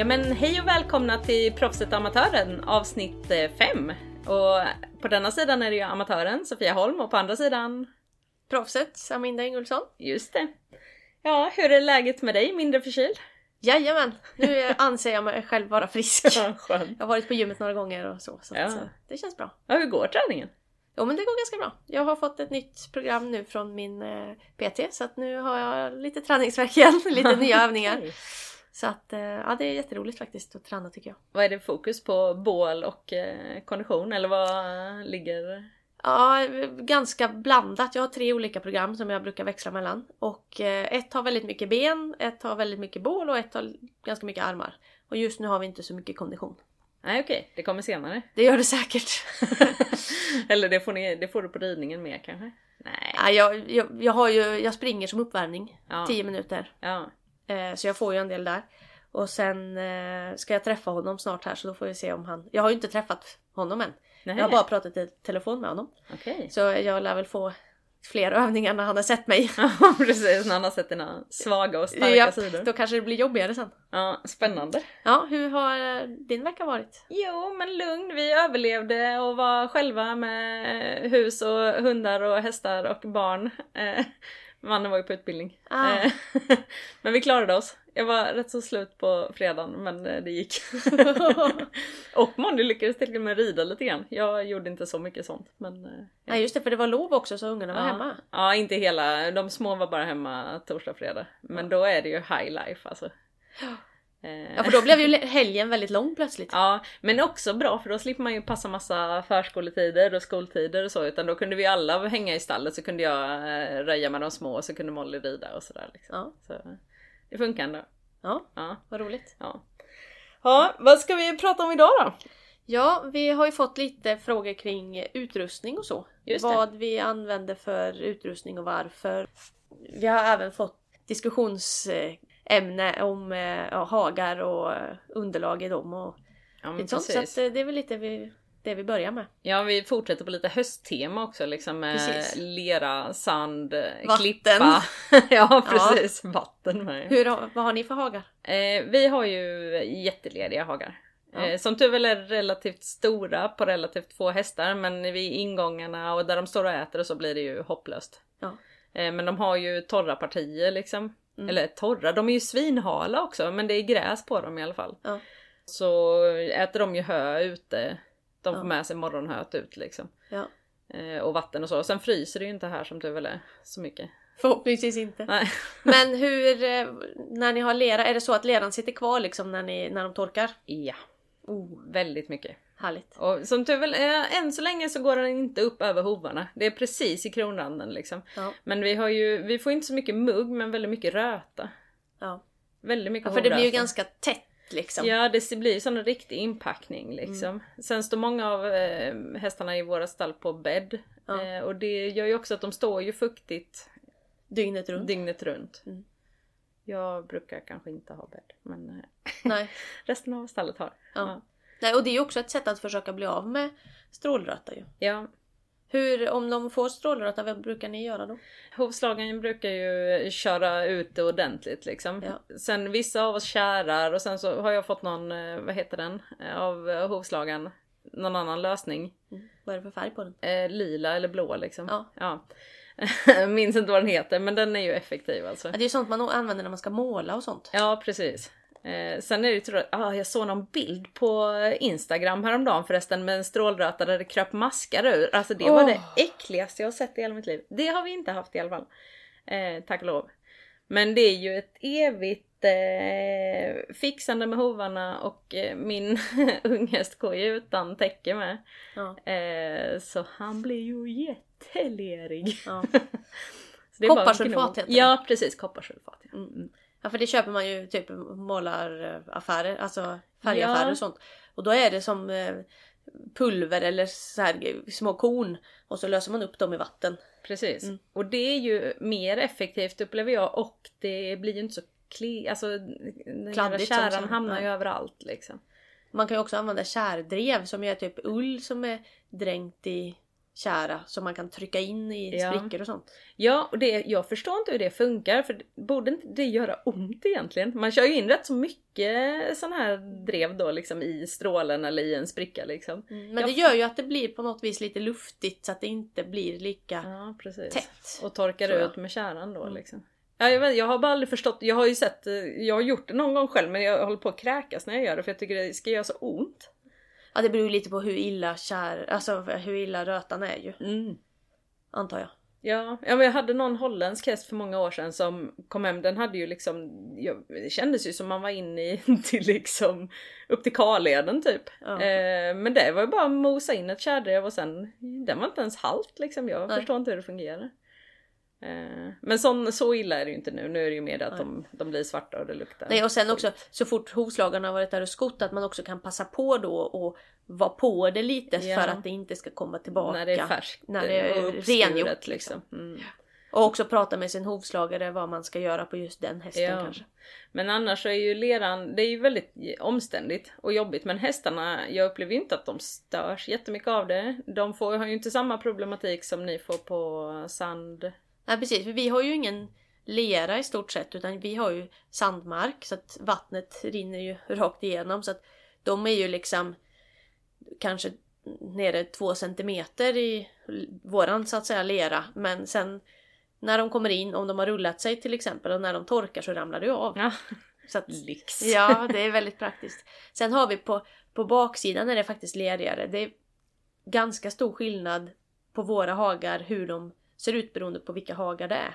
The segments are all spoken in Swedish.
Ja men hej och välkomna till Proffset Amatören avsnitt 5. Och på denna sidan är det ju amatören Sofia Holm och på andra sidan Proffset, Aminda Ingulfsson. Just det. Ja, hur är läget med dig? Mindre förkyld? Jajamän! Nu anser jag mig själv vara frisk. Ja. Jag har varit på gymmet några gånger och så, så Ja. eh, det känns bra. Ja, hur går träningen? Jo men det går ganska bra. Jag har fått ett nytt program nu från min eh, PT så att nu har jag lite träningsvärk igen, lite nya övningar. Så att eh, ja, det är jätteroligt faktiskt att träna tycker jag. Vad är det fokus på? Bål och eh, kondition eller vad ligger? Ja, ganska blandat. Jag har tre olika program som jag brukar växla mellan. Och eh, ett har väldigt mycket ben, ett har väldigt mycket bål och ett har ganska mycket armar. Och just nu har vi inte så mycket kondition. Nej okej, det kommer senare. Det gör det säkert. eller det får, ni, det får du på ridningen med kanske? Nej. Ja, jag, jag, jag, har ju, jag springer som uppvärmning Ja. 10 minuter. Ja. Eh, så jag får ju en del där. Och sen eh, ska jag träffa honom snart här så då får vi se om han... Jag har ju inte träffat honom än. Nej. Jag har bara pratat i telefon med honom. Okej. Så jag lär väl få fler övningar när han har sett mig. Ja precis, när han har sett dina svaga och starka Japp, sidor. då kanske det blir jobbigare sen. Ja, spännande. Ja, hur har eh, din vecka varit? Jo, men lugn. Vi överlevde och var själva med hus och hundar och hästar och barn. Mannen var ju på utbildning. Ah. Eh, men vi klarade oss. Jag var rätt så slut på fredagen men eh, det gick. och Molly lyckades till och med rida lite grann. Jag gjorde inte så mycket sånt. Men, eh, Nej just det, för det var lov också så ungarna var ja. hemma. Ja, inte hela. De små var bara hemma torsdag, fredag. Men då är det ju high life alltså. Eh, Ja för då blev ju helgen väldigt lång plötsligt. Ja, men också bra för då slipper man ju passa massa förskoletider och skoltider och så utan då kunde vi alla hänga i stallet så kunde jag eh, röja med de små och så kunde Molly rida och sådär liksom. Ja, Så det funkar ändå. ja Ja. vad roligt. Ja. ja, vad ska vi prata om idag då? Ja, vi har ju fått lite frågor kring utrustning och så. Vad vi använder för utrustning och varför. Vi har även fått diskussionsämne om eh, ja, hagar och underlag i dem och Ja, lite sånt. Så att, eh, det är väl lite vi, det vi börjar med. Ja, vi fortsätter på lite hösttema också liksom med Precis. lera, sand, eh, Vatten. klippa. ja, precis. Vatten med. Hur, vad har ni för hagar? Eh, vi har ju jättelediga hagar. Ja. Som tur väl är relativt stora på relativt få hästar men vid ingångarna och där de står och äter och så blir det ju hopplöst. Ja. Men de har ju torra partier liksom. Mm. Eller torra, de är ju svinhala också men det är gräs på dem i alla fall. Ja. Så äter de ju hö ute. De får Ja. med sig morgonhöet ut liksom. Ja. Eh, och vatten och så. Sen fryser det ju inte här som tur väl är så mycket. Förhoppningsvis inte. Nej. Men hur, eh, när ni har lera, är det så att leran sitter kvar liksom när, ni, när de torkar? Ja, Oh, väldigt mycket. Härligt. Och som tur väl är, än så länge så går den inte upp över hovarna. Det är precis i kronranden liksom. Ja, Men vi har ju, vi får inte så mycket mugg men väldigt mycket röta. ja. Väldigt mycket ja för det blir ju ganska tätt liksom. Ja det blir ju sån en riktig inpackning liksom. Mm. Sen står många av eh, hästarna i våra stall på bädd. Ja. Eh, och det gör ju också att de står ju fuktigt Dygnet runt. dygnet runt. Mm. Jag brukar kanske inte ha bädd men eh, Nej. resten av stallet har. Ja. Nej, och det är ju också ett sätt att försöka bli av med strålröta ju. ja. Hur, om de får strålröta, vad brukar ni göra då? Hovslagaren brukar ju köra ut det ordentligt liksom. Ja. Sen vissa av oss kärar och sen så har jag fått någon, eh, vad heter den, av hovslagaren. Någon annan lösning. Mm. Vad är det för färg på den? Eh, lila eller blå liksom. Ja. ja. Minns inte vad den heter men den är ju effektiv alltså. Ja, det är ju sånt man använder när man ska måla och sånt. Ja precis. Eh, sen är det ju ah, jag såg någon bild på Instagram häromdagen förresten med en strålröta där det kröp maskar ur. Alltså det var Åh. det äckligaste jag sett i hela mitt liv. Det har vi inte haft i alla fall. Eh, tack och lov. Men det är ju ett evigt eh, fixande med hovarna och eh, min unghäst går ju utan täcke med. Ja. Eh, så han blir ju jättelerig. Ja. Kopparsulfat heter det. Ja precis, kopparsulfat. Ja. Mm. Ja, för det köper man ju typ målaraffärer, alltså färgaffärer Ja. och sånt. Och då är det som eh, pulver eller så här små korn och så löser man upp dem i vatten. Precis. Mm. Och det är ju mer effektivt upplever jag och det blir ju inte så kli... Alltså den Kladdigt som käran sen, hamnar ju nej. överallt liksom. Man kan ju också använda kärdrev som är typ ull som är dränkt i kära som man kan trycka in i Ja. sprickor och sånt. Ja, och det, jag förstår inte hur det funkar för borde inte det göra ont egentligen? Man kör ju in rätt så mycket sån här drev då liksom i strålen eller i en spricka liksom. Men Jag det gör ju att det blir på något vis lite luftigt så att det inte blir lika Ja, precis. tätt. Och torkar ut med kärran då Mm. liksom. Ja, jag, vet, jag har bara aldrig förstått, jag har ju sett, eh, jag har gjort det någon gång själv men jag håller på att kräkas när jag gör det för jag tycker det ska göra så ont. Ja det beror ju lite på hur illa kär, alltså hur illa rötan är ju. Mm. Antar jag. Ja, ja men jag hade någon holländsk häst för många år sedan som kom hem, den hade ju liksom, jag, det kändes ju som man var inne i, till liksom, upp till Karleden typ. Ja. Eh, men det var ju bara att mosa in ett kärdrev och sen, den var inte ens halt liksom, jag Nej. förstår inte hur det fungerar. Eh, men sån, så illa är det ju inte nu, nu är det ju mer att de, de blir svarta och det luktar. Nej och sen också så fort hovslagarna har varit där och skott att man också kan passa på då och vara på det lite Ja. för att det inte ska komma tillbaka. När det är färskt När det är rengjort, liksom. Mm. Och också prata med sin hovslagare vad man ska göra på just den hästen Ja. kanske. Men annars så är ju leran, det är ju väldigt omständigt och jobbigt men hästarna, jag upplever inte att de störs jättemycket av det. De får, har ju inte samma problematik som ni får på sand. Nej precis, för vi har ju ingen lera i stort sett utan vi har ju sandmark så att vattnet rinner ju rakt igenom så att de är ju liksom kanske nere två centimeter i våran så att säga lera men sen när de kommer in, om de har rullat sig till exempel och när de torkar så ramlar det ju av. Ja, Så att, lyx. ja, det är väldigt praktiskt. Sen har vi på, på baksidan är det faktiskt ledigare. Det är ganska stor skillnad på våra hagar hur de ser ut beroende på vilka hagar det är.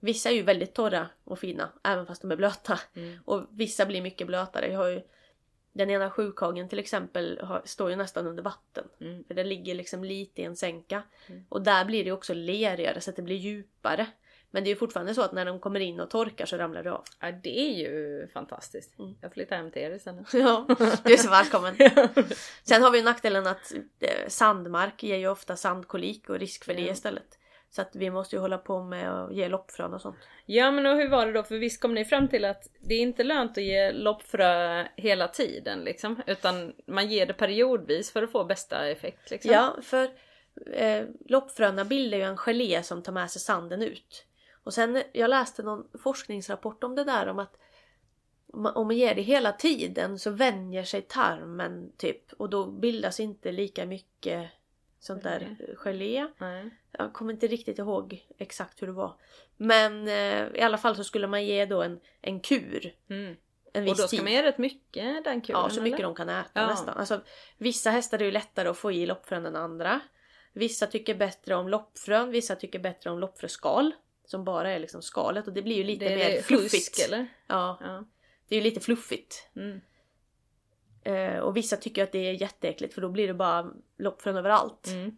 Vissa är ju väldigt torra och fina även fast de är blöta. Mm. Och vissa blir mycket blötare. Jag har ju, den ena sjukhagen till exempel har, står ju nästan under vatten. Mm. För det ligger liksom lite i en sänka. Mm. Och där blir det också lerigare så att det blir djupare. Men det är ju fortfarande så att när de kommer in och torkar så ramlar det av. Ja, det är ju fantastiskt. Mm. Jag flyttar hem till er istället. Ja, du är så välkommen. Sen har vi nackdelen att eh, sandmark ger ju ofta sandkolik och risk för det istället. Så att vi måste ju hålla på med att ge loppfrön och sånt. Ja men och hur var det då? För visst kom ni fram till att det är inte lönt att ge loppfrö hela tiden liksom. Utan man ger det periodvis för att få bästa effekt liksom. Ja, för eh, loppfröna bildar ju en gelé som tar med sig sanden ut. Och sen, jag läste någon forskningsrapport om det där om att om man- ger det hela tiden så vänjer sig tarmen typ och då bildas inte lika mycket sånt där gelé. Nej. Jag kommer inte riktigt ihåg exakt hur det var. Men eh, i alla fall så skulle man ge då en, en kur Mm. en Och viss då ska tid. man ge rätt mycket den kuren Ja, så mycket eller? de kan äta Ja. nästan. Alltså, vissa hästar är ju lättare att få i loppfrön än andra. Vissa tycker bättre om loppfrön, vissa tycker bättre om loppfröskal. Som bara är liksom skalet och det blir ju lite det mer fluffigt. fusk eller? Ja, Ja. det är ju lite fluffigt. Mm. Eh, och vissa tycker att det är jätteäckligt för då blir det bara loppfrön överallt. Mm.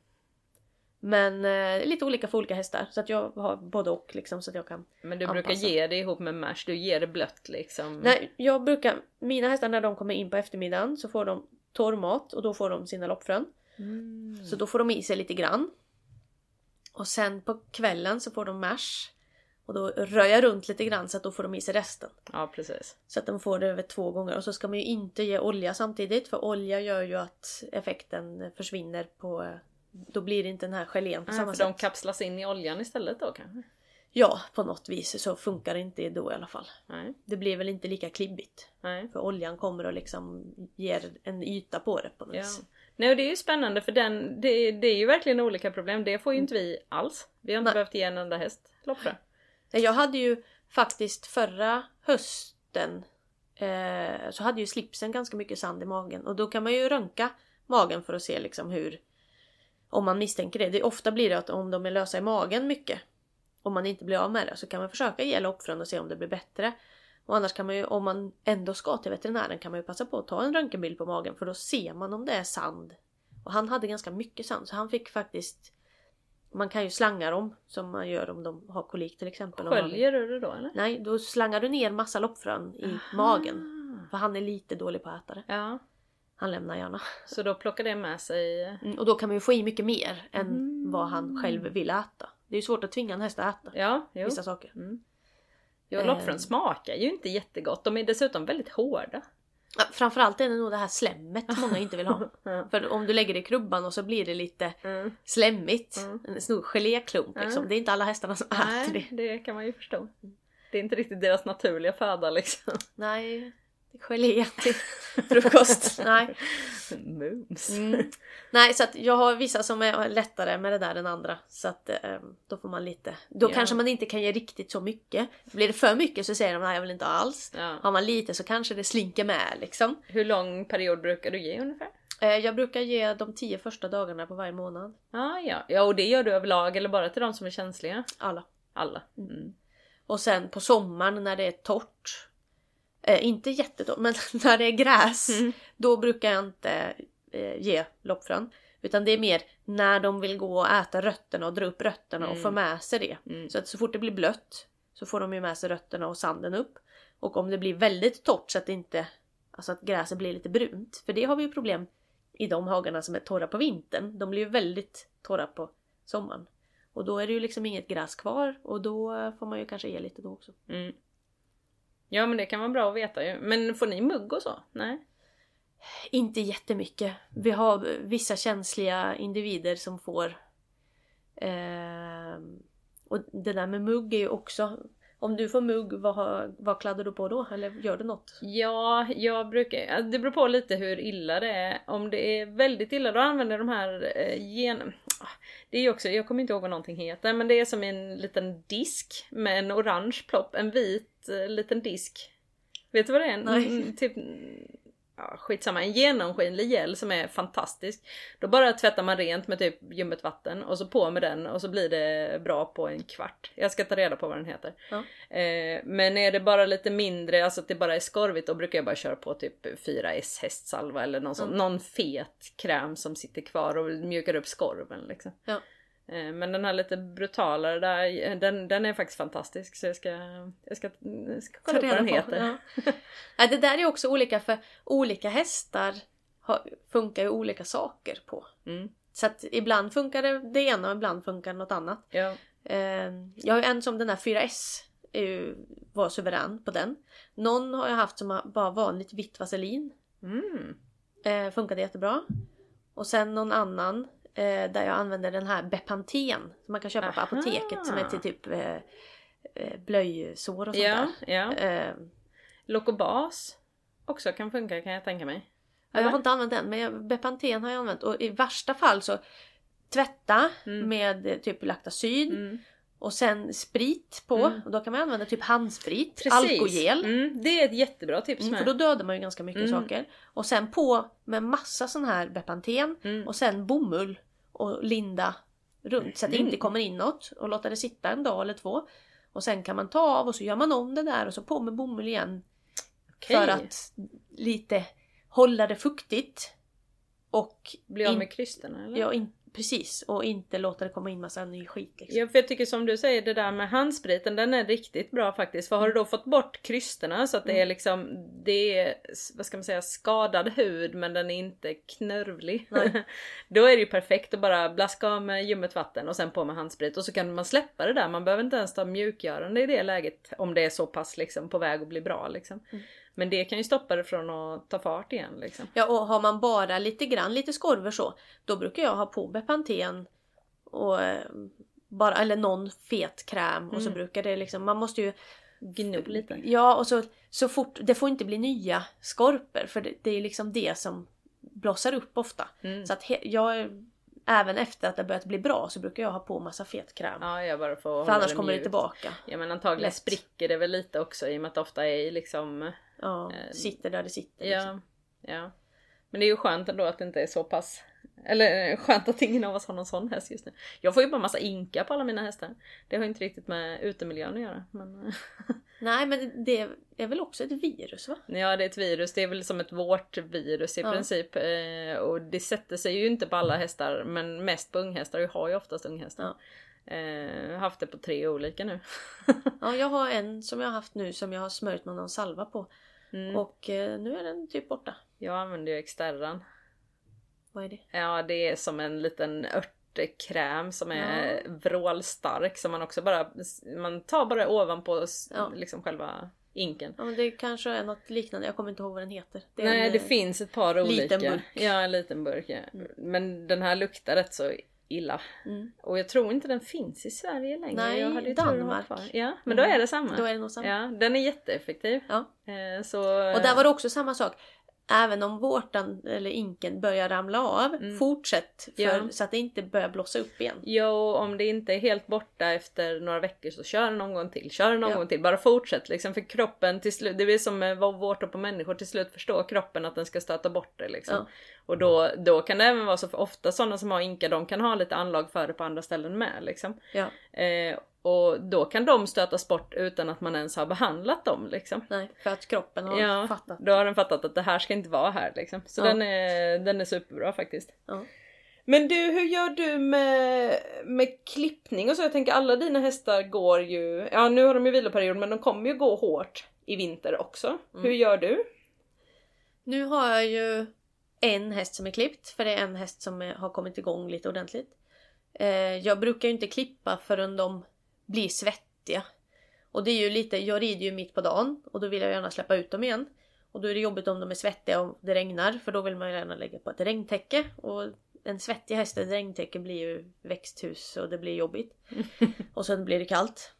Men eh, lite olika för olika hästar. Så att jag har både och liksom så att jag kan Men du Anpassa. brukar ge det ihop med mash, du ger det blött liksom? Nej, jag brukar, mina hästar när de kommer in på eftermiddagen så får de torrmat och då får de sina loppfrön. Mm. Så då får de i sig lite grann. Och sen på kvällen så får de mash. Och då rör jag runt lite grann så att då får de i sig resten. Ja precis. Så att de får det över två gånger. Och så ska man ju inte ge olja samtidigt för olja gör ju att effekten försvinner på... Då blir det inte den här gelén på Ja, samma för de sätt. kapslas in i oljan istället då kanske? Ja, på något vis så funkar det inte då i alla fall. Nej. Det blir väl inte lika klibbigt. Nej. För oljan kommer och liksom ger en yta på det på något Ja. vis. Nej och det är ju spännande för den, det, det är ju verkligen olika problem. Det får ju inte vi alls. Vi har inte Nej. behövt ge en enda häst loppfrö. Jag hade ju faktiskt förra hösten eh, så hade ju slipsen ganska mycket sand i magen och då kan man ju röntga magen för att se liksom hur om man misstänker det. det. Ofta blir det att om de är lösa i magen mycket om man inte blir av med det så kan man försöka ge loppfrön och se om det blir bättre. Och annars kan man ju, om man ändå ska till veterinären kan man ju passa på att ta en röntgenbild på magen för då ser man om det är sand. Och han hade ganska mycket sand så han fick faktiskt man kan ju slanga dem som man gör om de har kolik till exempel. Sköljer du det då eller? Nej, då slangar du ner massa loppfrön i magen. För han är lite dålig på att äta det. Ja, Han lämnar gärna. så då plockar det med sig... Mm, och då kan man ju få i mycket mer än Mm. vad han själv vill äta. Det är ju svårt att tvinga en häst att äta Ja, jo. vissa saker. Mm. Eh. loppfrön smakar ju inte jättegott. De är dessutom väldigt hårda. Ja, framförallt är det nog det här slemmet många inte vill ha. Ja. För om du lägger det i krubban och så blir det lite Mm. slemmigt. Mm. En stor geléklump liksom. Mm. Det är inte alla hästarna som äter Nej, det. det kan man ju förstå. Det är inte riktigt deras naturliga föda liksom. Nej, det gelé till frukost. Nej. Mums. Mm. Nej, så att jag har vissa som är lättare med det där än andra. Så att eh, då får man lite. Då Ja. kanske man inte kan ge riktigt så mycket. Blir det för mycket så säger de nej jag vill inte alls. Ja. Har man lite så kanske det slinker med liksom. Hur lång period brukar du ge ungefär? Eh, jag brukar ge de tio första dagarna på varje månad. Ah, ja, ja. och det gör du överlag eller bara till de som är känsliga? Alla. Alla. Mm. Och sen på sommaren när det är torrt. Eh, inte jättetorrt men när det är gräs. Mm. Då brukar jag inte eh, ge loppfrön. Utan det är mer när de vill gå och äta rötterna och dra upp rötterna och Mm. få med sig det. Mm. Så att så fort det blir blött så får de ju med sig rötterna och sanden upp. Och om det blir väldigt torrt så att det inte, alltså att gräset blir lite brunt. För det har vi ju problem i de hagarna som är torra på vintern. De blir ju väldigt torra på sommaren. Och då är det ju liksom inget gräs kvar och då får man ju kanske ge lite då också. Mm. Ja men det kan vara bra att veta ju. Men får ni mugg och så? Nej? Inte jättemycket. Vi har vissa känsliga individer som får... ehm, och det där med mugg är ju också... Om du får mugg, vad, vad kladdar du på då? Eller gör du något? Ja, jag brukar... Det beror på lite hur illa det är. Om det är väldigt illa då använder de här eh, gen... Ah, Det är ju också, jag kommer inte ihåg vad någonting heter, men det är som en liten disk med en orange plopp, en vit eh, liten disk. Vet du vad det är? Nej. Mm, Typ... Ja, skitsamma, en genomskinlig gel som är fantastisk. Då bara tvättar man rent med typ ljummet vatten och så på med den och så blir det bra på en kvart. Jag ska ta reda på vad den heter. Ja. Eh, men är det bara lite mindre, alltså att det bara är skorvigt, då brukar jag bara köra på typ 4S hästsalva eller någon, sån, Mm. någon fet kräm som sitter kvar och mjukar upp skorven liksom. Ja. Eh, Men den här lite brutalare där, den, den är faktiskt fantastisk så jag ska, jag ska, jag ska kolla upp vad den heter. Ja. Ja, det där är också olika för olika hästar funkar ju olika saker på. Mm. Så att ibland funkar det, det ena och ibland funkar något annat. Ja. Eh, jag har ju en som den här 4S är ju, var suverän på den. Någon har jag haft som bara vanligt vitt vaselin. Mm. Eh, funkade jättebra. Och sen någon annan eh, där jag använder den här Bepanten som man kan köpa på Aha. apoteket som är till typ eh, eh, blöjsår och sånt Ja, ja. där. Eh, Lokobas också kan funka kan jag tänka mig. Ja, jag har inte använt den men Bepanten har jag använt och i värsta fall så tvätta Mm. med eh, typ Lactacyd Mm. Och sen sprit på Mm. och då kan man använda typ handsprit, Precis. alkogel. Mm, det är ett jättebra tips Mm, för då dödar man ju ganska mycket Mm. saker. Och sen på med massa sån här Bepanten Mm. och sen bomull och linda runt så att det Mm. inte kommer in något och låta det sitta en dag eller två. Och sen kan man ta av och så gör man om det där och så på med bomull igen. Okej. För att lite hålla det fuktigt. Och Bli av med krysterna eller? Ja, in, precis. Och inte låta det komma in massa ny skit liksom. Ja för jag tycker som du säger det där med handspriten den är riktigt bra faktiskt. För har du då fått bort krysterna så att det är liksom det är vad ska man säga skadad hud men den är inte knörvlig. Då är det ju perfekt att bara blaska av med ljummet vatten och sen på med handsprit och så kan man släppa det där. Man behöver inte ens ta mjukgörande i det läget om det är så pass liksom på väg att bli bra liksom. Mm. Men det kan ju stoppa det från att ta fart igen liksom. Ja, och har man bara lite grann, lite skorver så, då brukar jag ha på Bepanten och eh, bara, eller någon fet kräm och så Mm. brukar det liksom, man måste ju Gno lite. Ja, och så, så fort, det får inte bli nya skorpor för det, det är liksom det som blossar upp ofta. Mm. Så att he, jag, även efter att det börjat bli bra så brukar jag ha på massa fet kräm. Ja, jag bara får för annars kommer det tillbaka. Ja men antagligen Lätt. spricker det väl lite också i och med att det ofta är liksom Ja, Eh, sitter där det sitter. liksom. Ja, ja. Men det är ju skönt ändå att det inte är så pass eller eh, skönt att ingen av oss har någon sån häst just nu. Jag får ju bara massa inka på alla mina hästar. Det har inte riktigt med utemiljön att göra. Men Nej men det är väl också ett virus va? ja, det är ett virus. Det är väl som ett vårtvirus i Ja. princip. Eh, Och det sätter sig ju inte på alla hästar men mest på unghästar. Jag har ju oftast unghästar. Eh, haft det på tre olika nu. Ja, jag har en som jag har haft nu som jag har smörjt med någon salva på. Mm. Och eh, nu är den typ borta. Jag använder ju Exterran. Vad är det? Ja, det är som en liten örtkräm som är vrålstark som man också bara, man tar bara ovanpå Ja. liksom själva Inken. Ja men det kanske är något liknande, jag kommer inte ihåg vad den heter. Det Nej en, det eh, finns ett par olika. liten burk. Ja en liten burk ja. Men den här luktar rätt så illa. Mm. Och jag tror inte den finns i Sverige längre. Nej, jag hade Danmark. Ja men då Mm. är det samma. Då är det nog samma. Ja den är jätteeffektiv. Ja. Eh, så, Och där var det också samma sak. Även om vårtan eller inken börjar ramla av, Mm. fortsätt för, Ja. så att det inte börjar blossa upp igen. Ja, och om det inte är helt borta efter några veckor så kör en omgång till, kör en omgång Ja. till. Bara fortsätt liksom för kroppen till slut, det blir som med vårtor på människor, till slut förstår kroppen att den ska stöta bort det liksom. Ja. Och då, då kan det även vara så, för ofta sådana som har inka de kan ha lite anlag för det på andra ställen med liksom. Ja, Eh, och då kan de stötas bort utan att man ens har behandlat dem liksom. nej, för att kroppen har Ja, fattat. då har den fattat att det här ska inte vara här liksom. Så Ja. den, är, den är superbra faktiskt. Ja. Men du, hur gör du med, med klippning och så? Jag tänker alla dina hästar går ju, ja nu har de ju viloperiod men de kommer ju gå hårt i vinter också. Mm. Hur gör du? Nu har jag ju en häst som är klippt, för det är en häst som är, har kommit igång lite ordentligt. Eh, jag brukar ju inte klippa förrän de blir svettiga. Och det är ju lite, jag rider ju mitt på dagen och då vill jag gärna släppa ut dem igen. Och då är det jobbigt om de är svettiga och det regnar för då vill man gärna lägga på ett regntäcke. Och en svettig häst ett regntäcke blir ju växthus och det blir jobbigt. och sen blir det kallt.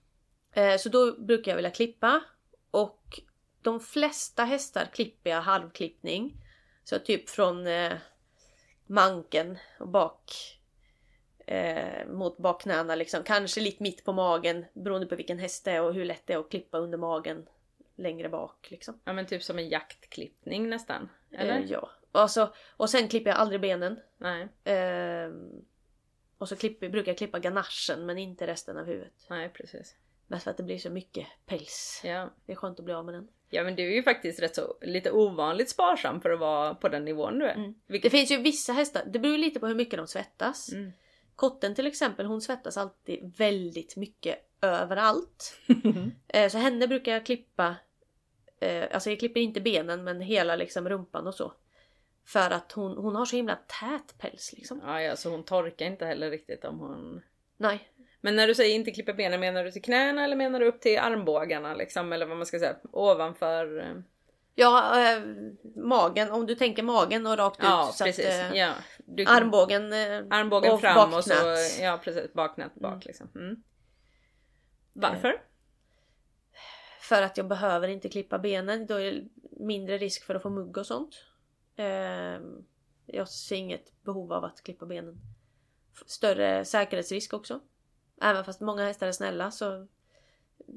Eh, så då brukar jag vilja klippa. Och de flesta hästar klipper jag halvklippning. Så typ från eh, manken och bak eh, mot bakknäna liksom. Kanske lite mitt på magen beroende på vilken häst det är och hur lätt det är att klippa under magen längre bak liksom. Ja men typ som en jaktklippning nästan. Eller? Eh, ja. Alltså, och sen klipper jag aldrig benen. Nej, Ehm, och så klipper, brukar jag klippa ganachen men inte resten av huvudet. nej precis. Mest för att det blir så mycket päls. Ja. Det är skönt att bli av med den. ja men du är ju faktiskt rätt så lite ovanligt sparsam för att vara på den nivån du är. Mm. Det Vilket... finns ju vissa hästar, det beror lite på hur mycket de svettas. Mm. Kotten till exempel, hon svettas alltid väldigt mycket överallt. Eh, Så henne brukar jag klippa, eh, alltså jag klipper inte benen men hela liksom rumpan och så. För att hon, hon har så himla tät päls liksom. ja, ja så hon torkar inte heller riktigt om hon Nej, Men när du säger inte klippa benen, menar du till knäna eller menar du upp till armbågarna liksom? Eller vad man ska säga, ovanför? eh, ja eh, magen, om du tänker magen och rakt Ja ut. Precis. att, eh, ja. Du, Armbågen, eh, armbågen och fram och så, ja precis, baknät bak Mm. liksom. Mm. Varför? För att jag behöver inte klippa benen. Då är det mindre risk för att få mugg och sånt. Ehm, jag ser inget behov av att klippa benen. Större säkerhetsrisk också. Även fast många hästar är snälla så...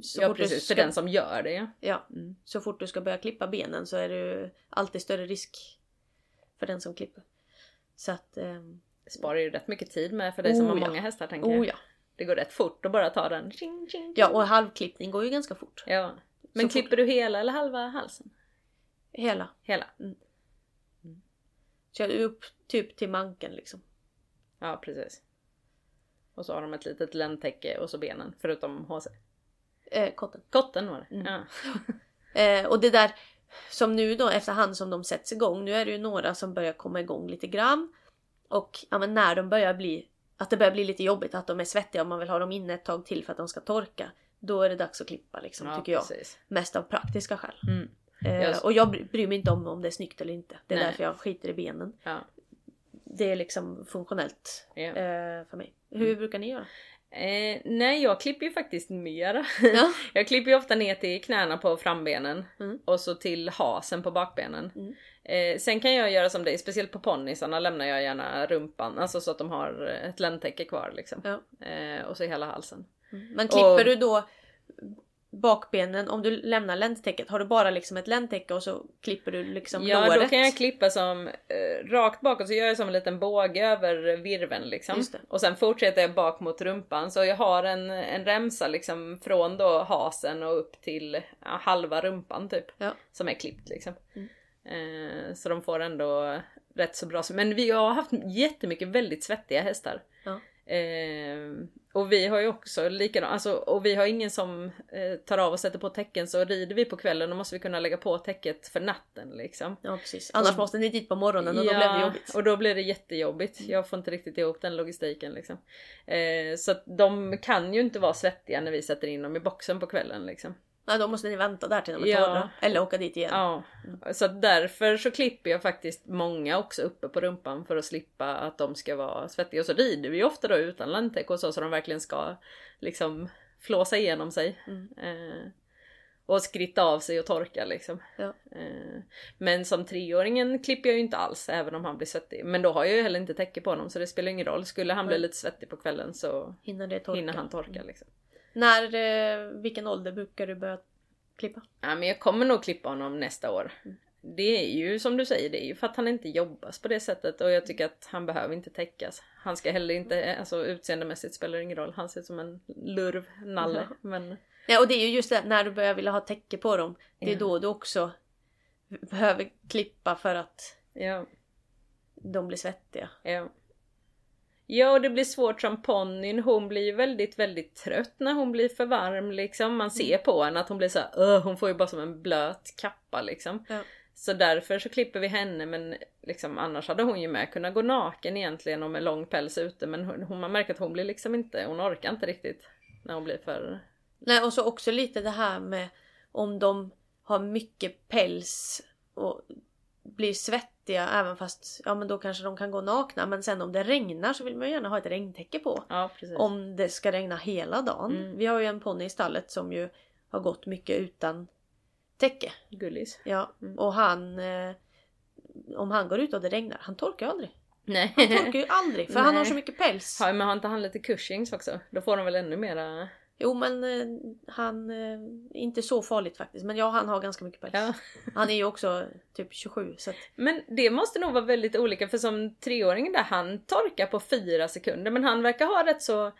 så ja precis, för ska- den som gör det ja. Mm. så fort du ska börja klippa benen så är det alltid större risk för den som klipper. Så att... Det sparar ju rätt mycket tid med för dig som Oh, har ja. många hästar tänker jag. oh ja. Det går rätt fort att bara ta den. Tjing, tjing, Ja, tjing. och halvklippning går ju ganska fort. ja. Men Så klipper du hela eller halva halsen? Hela. Hela? Så jag är upp typ till manken liksom. Ja precis. Och så har de ett litet ländtäcke och så benen förutom HC. Eh, kotten. Kotten var det. Mm. Ja. Eh, och det där som nu då efterhand som de sätts igång. Nu är det ju några som börjar komma igång lite grann. Och ja, men när de börjar bli att det börjar bli lite jobbigt att de är svettiga och man vill ha dem inne ett tag till för att de ska torka. Då är det dags att klippa liksom, ja tycker jag. precis. Mest av praktiska skäl. Mm. Eh, och jag bry- bryr mig inte om om det är snyggt eller inte. Det är Nej. därför jag skiter i benen. Ja. Det är liksom funktionellt Ja. eh, för mig. Hur brukar ni göra? Eh, nej jag klipper ju faktiskt mera. Ja. jag klipper ju ofta ner till knäna på frambenen Mm. och så till hasen på bakbenen. Mm. Eh, sen kan jag göra som dig, speciellt på ponnysarna lämnar jag gärna rumpan, alltså så att de har ett ländtäcke kvar liksom. Ja. Eh, och så hela halsen. Men klipper Och- du då bakbenen, om du lämnar ländtäcket, har du bara liksom ett ländtäcke och så klipper du liksom ja låret? då kan jag klippa som eh, rakt bakåt så gör jag som en liten båge över virven liksom. Och sen fortsätter jag bak mot rumpan så jag har en, en remsa liksom från då hasen och upp till ja, halva rumpan typ. Ja. Som är klippt liksom. Mm. Eh, så de får ändå rätt så bra. Men vi har haft jättemycket väldigt svettiga hästar. Ja. Eh, och vi har ju också likadant, alltså, och vi har ingen som eh, tar av och sätter på täcken så rider vi på kvällen då måste vi kunna lägga på täcket för natten liksom. Ja precis. Annars måste ni dit på morgonen och då blir det jobbigt. och då blir det jättejobbigt. Jag får inte riktigt ihop den logistiken liksom. Eh, så att de kan ju inte vara svettiga när vi sätter in dem i boxen på kvällen liksom. Nej, då måste ni vänta där till de är Ja. torra. Eller åka dit igen. Ja, så därför så klipper jag faktiskt många också uppe på rumpan för att slippa att de ska vara svettiga. Och så rider vi ofta då utan landtäcke och så, så de verkligen ska liksom flåsa igenom sig. Mm. Eh, och skritta av sig och torka liksom. Ja. Eh, men som treåringen klipper jag ju inte alls även om han blir svettig. Men då har jag ju heller inte täcke på honom så det spelar ingen roll. Skulle han bli lite svettig på kvällen så Hinner det torka? hinner han torka liksom. När, eh, vilken ålder brukar du börja klippa? Ja, men jag kommer nog klippa honom nästa år. Mm. Det är ju som du säger, det är ju för att han inte jobbas på det sättet och jag tycker att han behöver inte täckas. Han ska heller inte, alltså utseendemässigt spelar det ingen roll. Han ser ut som en lurv, nalle. Ja. Men Ja, och det är ju just det, när du börjar vilja ha täcke på dem. Det är Ja. då du också behöver klippa för att ja, de blir svettiga. ja. Ja, och det blir svårt som ponnyn. Hon blir ju väldigt, väldigt trött när hon blir för varm liksom. Man ser på henne att hon blir så här, hon får ju bara som en blöt kappa liksom. Ja. Så därför så klipper vi henne men liksom annars hade hon ju med kunnat gå naken egentligen och med lång päls ute men hon, man märker att hon blir liksom inte, hon orkar inte riktigt när hon blir för... Nej, och så också lite det här med om de har mycket päls och blir svettiga även fast ja men då kanske de kan gå nakna men sen om det regnar så vill man ju gärna ha ett regntäcke på. Ja. Om det ska regna hela dagen. Mm. Vi har ju en ponny i stallet som ju har gått mycket utan täcke. Gullis. Ja, Mm. och han... Eh, om han går ut och det regnar, han torkar ju aldrig. Nej. Han torkar ju aldrig för han har Nej. så mycket päls. Ja, men har inte han lite cushings också? Då får de väl ännu mera... Jo men eh, han... Eh, inte så farligt faktiskt. Men ja, han har ganska mycket päls. Ja. Han är ju också typ 27 så att, Men det måste nog vara väldigt olika för som treåringen där, han torkar på fyra sekunder men han verkar ha rätt så,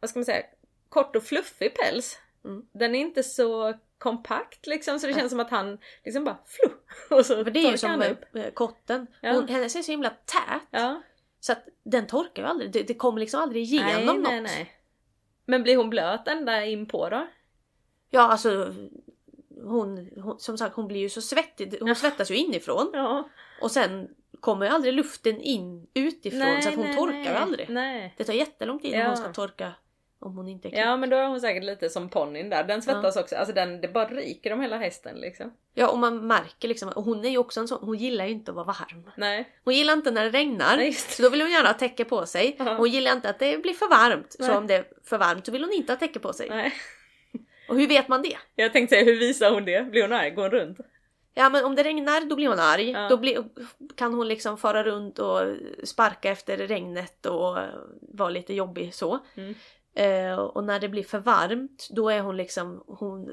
vad ska man säga, kort och fluffig päls. Mm. Den är inte så kompakt liksom så det känns som att han liksom bara flu och så För det är ju som upp. eh, kotten. Ja. Hon, hennes är så himla tät. Ja. Så att den torkar ju aldrig. Det, det kommer liksom aldrig igenom Nej, något. nej, nej. Men blir hon blöt ända in på då? Ja alltså hon, hon, som sagt hon blir ju så svettig. Hon svettas ju inifrån. Ja. Och sen kommer ju aldrig luften in utifrån så att hon torkar ju aldrig. Nej. Det tar jättelång tid om Ja. hon ska torka om hon inte är klippt. Ja men då är hon säkert lite som ponnyn där. Den svettas också. Alltså den, det bara ryker om hela hästen liksom. Ja och man märker liksom, och hon är ju också en sån, hon gillar ju inte att vara varm. Nej. Hon gillar inte när det regnar. Nej. Så då vill hon gärna ha täcke på sig. Ja. Hon gillar inte att det blir för varmt. Nej. Så om det är för varmt så vill hon inte ha täcke på sig. Nej. Och hur vet man det? Jag tänkte säga, hur visar hon det? Blir hon arg? Går hon runt? Ja men om det regnar då blir hon arg. Ja. Då blir, kan hon liksom fara runt och sparka efter regnet och vara lite jobbig så. Mm. Eh, och när det blir för varmt då är hon liksom, hon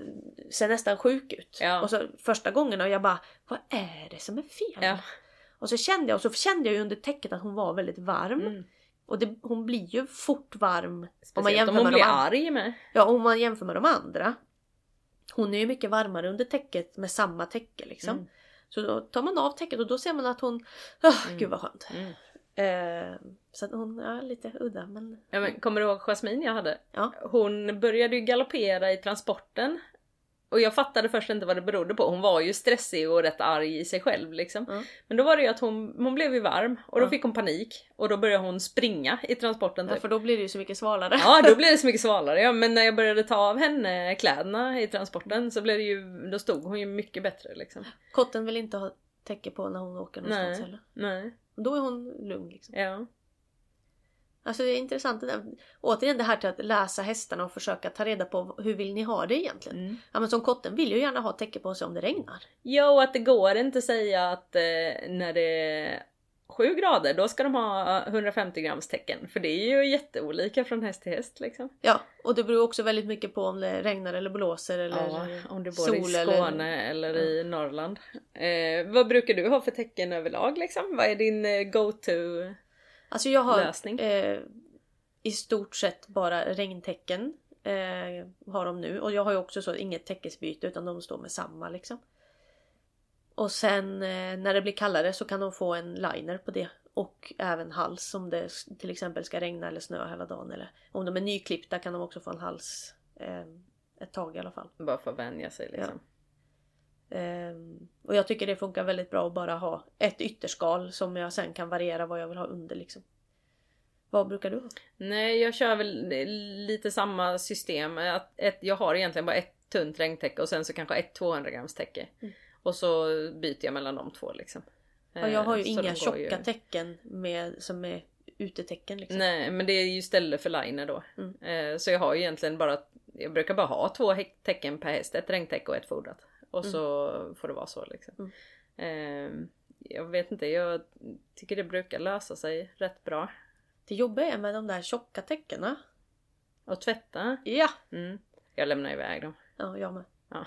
ser nästan sjuk ut. Ja. Och så första gången och jag bara, vad är det som är fel? Ja. Och så kände jag, och så kände jag under täcket att hon var väldigt varm. Mm. Och det, hon blir ju fort varm Speciellt jämför om hon med blir de arg med. Ja, om man jämför med de andra. Hon är ju mycket varmare under täcket med samma täcke liksom. Mm. Så då tar man av täcket och då ser man att hon... Oh, Mm. Gud vad skönt. Mm. Eh, så att hon är lite udda men... Ja, men, kommer du ihåg Jasmine jag hade? Ja. Hon började ju galoppera i transporten. Och jag fattade först inte vad det berodde på. Hon var ju stressig och rätt arg i sig själv liksom. Ja. Men då var det ju att hon, hon blev ju varm och då Ja. fick hon panik. Och då började hon springa i transporten Ja, typ. för då blir det ju så mycket svalare. Ja, då blev det så mycket svalare. Ja, men när jag började ta av henne kläderna i transporten så blev det ju, då stod hon ju mycket bättre liksom. Kotten vill inte ha täcke på när hon åker någonstans Nej. heller. Nej, Då är hon lugn liksom. ja. Alltså det är intressant. Det där. Återigen det här till att läsa hästarna och försöka ta reda på hur vill ni ha det egentligen? Mm. Ja men som kotten vill ju gärna ha täcke på sig om det regnar. Ja, och att det går inte att säga att eh, när det 7 grader då ska de ha 150 grams tecken. För det är ju jätteolika från häst till häst liksom. Ja, och det beror också väldigt mycket på om det regnar eller blåser eller Ja, om du bor i sol Skåne eller, i Norrland. Eh, vad brukar du ha för tecken överlag liksom? Vad är din eh, go-to Alltså jag har lösning? eh, i stort sett bara regntecken. Eh, har de nu. Och jag har ju också så inget täckesbyte utan de står med samma liksom. Och sen eh, när det blir kallare så kan de få en liner på det. Och även hals om det till exempel ska regna eller snö hela dagen. Eller om de är nyklippta kan de också få en hals eh, ett tag i alla fall. Bara för att vänja sig liksom. Ehm, och jag tycker det funkar väldigt bra att bara ha ett ytterskal som jag sen kan variera vad jag vill ha under liksom. Vad brukar du ha? Nej, jag kör väl lite samma system. Att ett, jag har egentligen bara ett tunt regntäcke och sen så kanske ett 200 grams täcke. Mm. Och så byter jag mellan de två liksom. Och jag har ju Eh, så inga tjocka ju- täcken med, som är utetecken liksom. Nej men det är ju istället för liner då. Mm. Eh, så jag har ju egentligen bara, jag brukar bara ha två täcken per häst. Ett regntäcke och ett fodrat. Och Mm. så får det vara så liksom. Eh, jag vet inte, jag tycker det brukar lösa sig rätt bra. Det jobbiga är med de där tjocka täckena. Och tvätta. Ja! Mm. Jag lämnar iväg dem. Ja, jag med. Ja.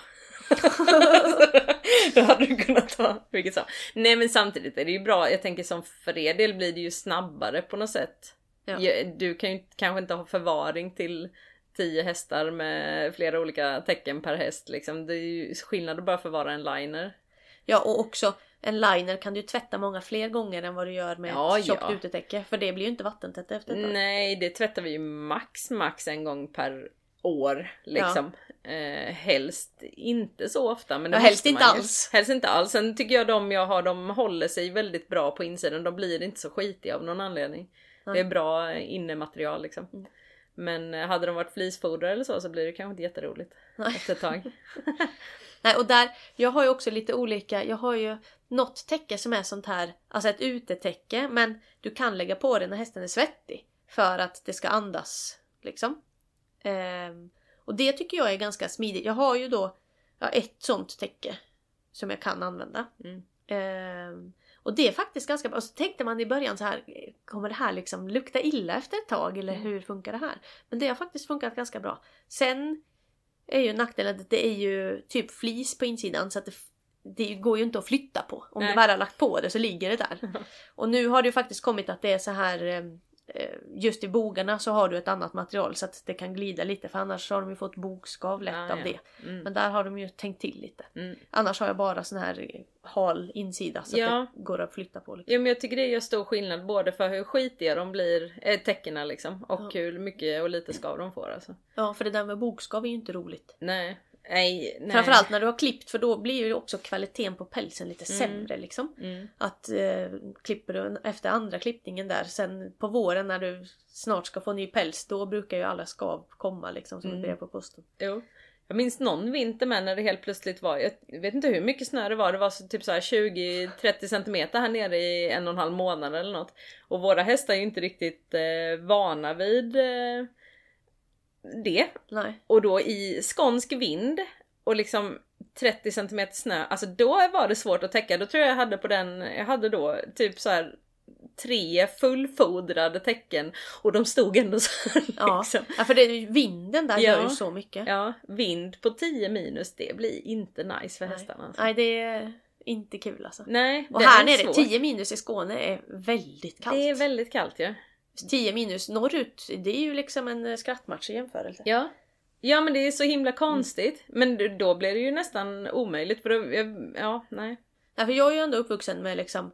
Då hade du kunnat ta vilket som. Nej men samtidigt är det ju bra. Jag tänker som för er del blir det ju snabbare på något sätt. Ja. Ja, Du kan ju kanske inte ha förvaring till 10 hästar med flera olika tecken per häst liksom. Det är ju skillnad att bara förvara en liner. Ja och också en liner kan du tvätta många fler gånger än vad du gör med Ja, ett tjockt ja. utetäcke. För det blir ju inte vattentätt efter ett tag. Nej, det tvättar vi ju max max en gång per år liksom. Eh, helst inte så ofta. Men det Ja, helst inte ju. alls. Helst inte alls. Sen tycker jag de jag har, de håller sig väldigt bra på insidan. De blir inte så skitiga av någon anledning. Nej. Det är bra innematerial liksom. Mm. Men eh, hade de varit flisfodrade eller så så blir det kanske inte jätteroligt Nej. efter ett tag. Nej och där, jag har ju också lite olika, jag har ju något täcke som är sånt här, alltså ett utetäcke men du kan lägga på det när hästen är svettig. För att det ska andas liksom. Ehm, och det tycker jag är ganska smidigt. Jag har ju då ja, ett sånt täcke som jag kan använda. Mm. Ehm, och det är faktiskt ganska bra. Och så tänkte man i början så här, kommer det här liksom lukta illa efter ett tag eller Mm. hur funkar det här? Men det har faktiskt funkat ganska bra. Sen är ju nackdelen att det är ju typ flis på insidan så att det, det går ju inte att flytta på. Om Nej. du väl har lagt på det så ligger det där. Och nu har det ju faktiskt kommit att det är så här eh, eh, just i bogarna så har du ett annat material så att det kan glida lite för annars har de ju fått bokskav lätt Ja, av ja. det. Mm. Men där har de ju tänkt till lite. Mm. Annars har jag bara sån här eh, hal insida så Ja. att det går att flytta på. Liksom. Ja men jag tycker det gör stor skillnad både för hur skitiga de blir, äh, täckena liksom. Och Ja. hur mycket och lite skav de får alltså. Ja för det där med bokskav är ju inte roligt. Nej. Nej. nej. Framförallt när du har klippt för då blir ju också kvaliteten på pälsen lite Mm. sämre liksom. Mm. Att eh, klipper du efter andra klippningen där sen på våren när du snart ska få ny päls då brukar ju alla skav komma liksom som ett Mm. brev på posten. Jo. Jag minns någon vinter med när det helt plötsligt var, jag vet inte hur mycket snö det var, det var så typ så här 20-30 centimeter här nere i en och en halv månad eller något. Och våra hästar är ju inte riktigt eh, vana vid eh, det. Nej. Och då i skånsk vind och liksom 30 centimeter snö, alltså då var det svårt att täcka. Då tror jag jag hade på den, jag hade då typ så här tre fullfodrade täcken och de stod ändå så här Ja. liksom. ja för det, vinden där Ja. gör ju så mycket. Ja, vind på 10 minus, det blir inte nice för Nej. hästarna. Alltså. Nej det är inte kul alltså. Nej, Och här är nere, svårt. 10 minus i Skåne är väldigt kallt. Det är väldigt kallt ju. Ja. 10 minus norrut, det är ju liksom en eh, skrattmatch i jämförelse. ja. Ja men det är så himla konstigt. Men d- då blir det ju nästan omöjligt för då, ja nej. Ja, för jag är ju ändå uppvuxen med liksom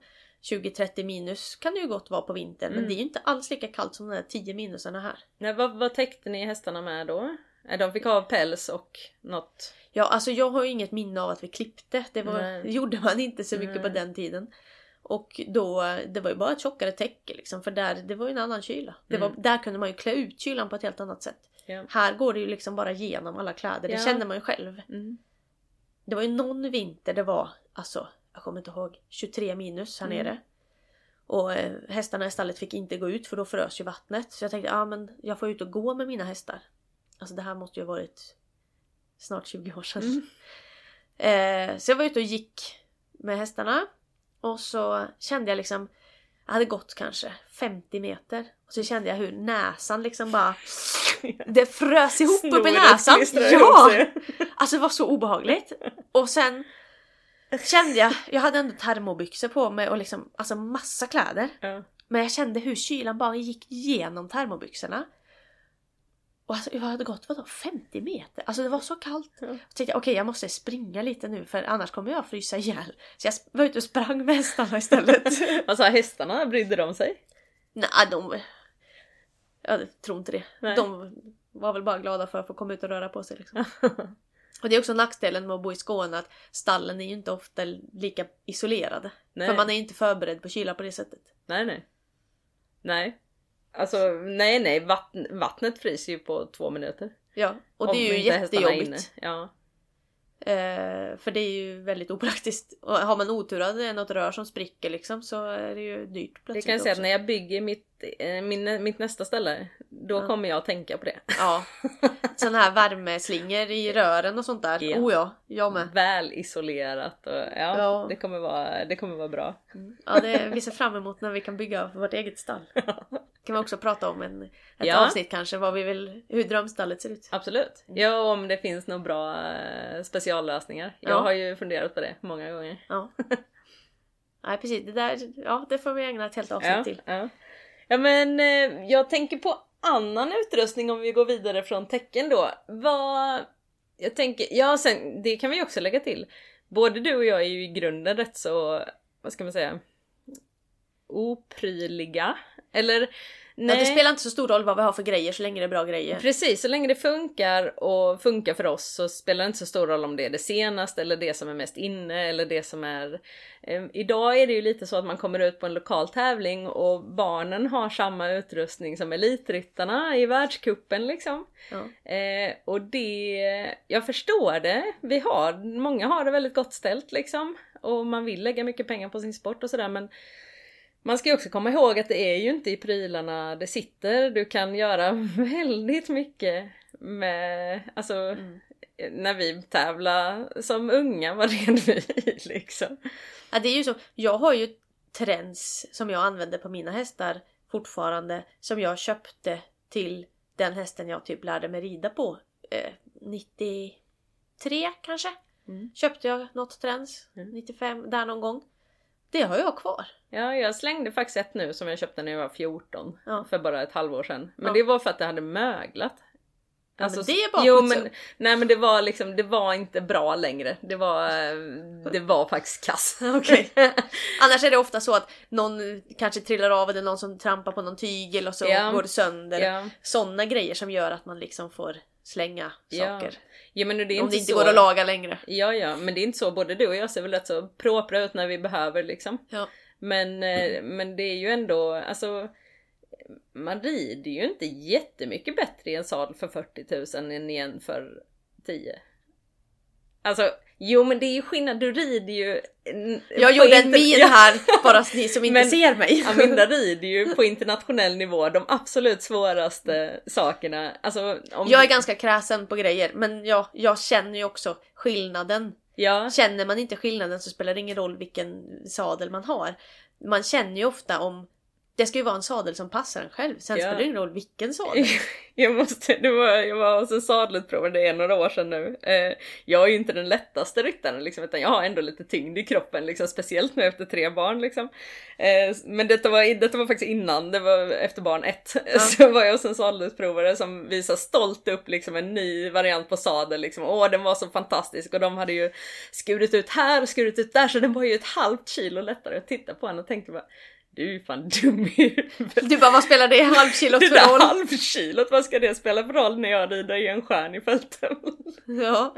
20-30 minus kan det ju gott vara på vintern men Mm. det är ju inte alls lika kallt som de där 10 minusarna här. nej vad, vad täckte ni hästarna med då? Eh, De fick ha päls och något. Ja alltså jag har ju inget minne av att vi klippte. Det, var, det gjorde man inte så mycket Nej. på den tiden. Och då, det var ju bara ett tjockare täcke liksom för där, det var ju en annan kyla. Det var, Mm. där kunde man ju klä ut kylan på ett helt annat sätt. Ja. Här går det ju liksom bara igenom alla kläder, det Ja. känner man ju själv. Mm. Det var ju någon vinter det var, alltså jag kommer inte ihåg, 23 minus här Mm. nere. Och eh, hästarna i stallet fick inte gå ut för då frös ju vattnet. Så jag tänkte, ja men jag får ut och gå med mina hästar. Alltså det här måste ju ha varit snart 20 år sedan. Mm. Eh, så jag var ute och gick med hästarna. Och så kände jag liksom, jag hade gått kanske 50 meter. Och så kände jag hur näsan liksom bara Det frös ihop upp i Snoret näsan. Ja! Alltså det var så obehagligt. Och sen kände jag, jag hade ändå termobyxor på mig och liksom, alltså massa kläder. Ja. Men jag kände hur kylan bara gick igenom termobyxorna. Och alltså, jag hade gått vadå, 50 meter? Alltså det var så kallt. Ja. Så tänkte jag okej jag måste springa lite nu för annars kommer jag frysa ihjäl. Så jag var ute och sprang med hästarna istället. Vad sa hästarna? Brydde de sig? Nej de... Jag tror inte det. Nej. De var väl bara glada för att få komma ut och röra på sig liksom. Och det är också nackdelen med att bo i Skåne att stallen är ju inte ofta lika isolerade. Nej. För man är ju inte förberedd på kyla på det sättet. Nej, nej. Nej. Alltså, nej, nej. Vatten, vattnet fryser ju på två minuter. Ja, och det är ju jättejobbigt. Ja. Eh, för det är ju väldigt opraktiskt. Och har man otur att det är något rör som spricker liksom så är det ju dyrt Det plötsligt kan jag säga att också. när jag bygger mitt, eh, min, mitt nästa ställe, då Ja. kommer jag att tänka på det. Ja. Sådana här värmeslingor i rören och sånt där. Ja. Oh ja, jag med. Väl isolerat och ja, Ja. Det, kommer vara, det kommer vara bra. Ja, det, vi ser fram emot när vi kan bygga vårt eget stall. kan vi också prata om en, ett Ja. avsnitt kanske, vad vi vill, hur drömstallet ser ut. Absolut. Ja, och om det finns några bra eh, speciallösningar. Jag Ja. har ju funderat på det många gånger. Ja. Nej precis, det där, ja det får vi ägna ett helt avsnitt Ja, till. ja. ja men eh, jag tänker på annan utrustning om vi går vidare från tecken då. Vad... Jag tänker, ja sen, det kan vi också lägga till. Både du och jag är ju i grunden rätt så, vad ska man säga, opryliga. Eller nej. Ja, det spelar inte så stor roll vad vi har för grejer så länge det är bra grejer. Precis, så länge det funkar och funkar för oss så spelar det inte så stor roll om det är det senaste eller det som är mest inne eller det som är... Eh, idag är det ju lite så att man kommer ut på en lokal tävling och barnen har samma utrustning som elitryttarna i världskuppen liksom. Ja. Eh, och det... Jag förstår det. Vi har, många har det väldigt gott ställt liksom. Och man vill lägga mycket pengar på sin sport och sådär men man ska ju också komma ihåg att det är ju inte i prylarna det sitter. Du kan göra väldigt mycket med, alltså Mm. när vi tävlar som unga, vad red vi i liksom? Ja, det är ju så. Jag har ju trends som jag använder på mina hästar fortfarande som jag köpte till den hästen jag typ lärde mig rida på. Eh, 93 kanske? Mm. Köpte jag något trends. Mm. 95, där någon gång. Det har jag kvar. Ja, jag slängde faktiskt ett nu som jag köpte när jag var 14 Ja. för bara ett halvår sedan. Men Ja. det var för att det hade möglat. Ja, men det är bara jo, men. Nej men det var liksom, det var inte bra längre. Det var, eh, det var faktiskt kass. Okej. Annars är det ofta så att någon kanske trillar av eller någon som trampar på någon tygel och så Ja. går det sönder. ja. Sådana grejer som gör att man liksom får slänga saker. ja men det är Om inte det inte så... går att laga längre. Ja, ja, men det är inte så. Både du och jag ser väl rätt så propra ut när vi behöver liksom. Ja. Men, eh, men det är ju ändå, alltså man rider ju inte jättemycket bättre i en sadel för 40 000 än i en för 10. Alltså, jo men det är ju skillnad, du rider ju... Jag gjorde en min här, bara ni som inte Men- ser mig. Aminda rider ju på internationell nivå de absolut svåraste sakerna. Alltså, om... Jag är ganska kräsen på grejer, men jag, jag känner ju också skillnaden. Ja, Känner man inte skillnaden så spelar det ingen roll vilken sadel man har. Man känner ju ofta om det ska ju vara en sadel som passar en själv. Sen Ja. spelar det ingen roll vilken sadel. Jag måste, det var, jag var hos en sadelutprovare, det är några år sedan nu. Eh, jag är ju inte den lättaste ryttaren liksom, utan jag har ändå lite tyngd i kroppen, liksom, speciellt nu efter tre barn. Liksom. Eh, men detta var, detta var faktiskt innan, det var efter barn ett. Ja. Så var jag hos en sadelutprovare som visade stolt upp liksom, en ny variant på sadel. Liksom. Åh, den var så fantastisk och de hade ju skurit ut här och skurit ut där, så den var ju ett halvt kilo lättare att titta på henne och tänkte bara du är ju fan dum i huvudet. Du bara, vad spelar det halvkilot Det för där roll? halvkilot, vad ska det spela för roll när jag rider i en stjärn i fälten? Ja.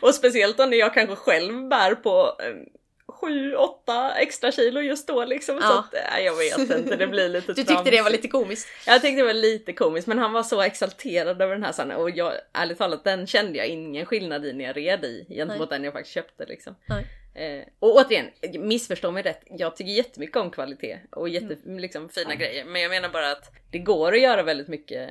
Och speciellt när jag kanske själv bär på 7-8 extra kilo just då liksom. Så Ja. att, nej, jag vet inte, det blir lite Du tyckte det var lite komiskt? Jag tyckte det var lite komiskt men han var så exalterad över den här sen och jag, ärligt talat den kände jag ingen skillnad i när jag red i gentemot den jag faktiskt köpte liksom. Nej. Eh, och återigen, missförstå mig rätt, jag tycker jättemycket om kvalitet och jätte, liksom, fina grejer men jag menar bara att det går att göra väldigt mycket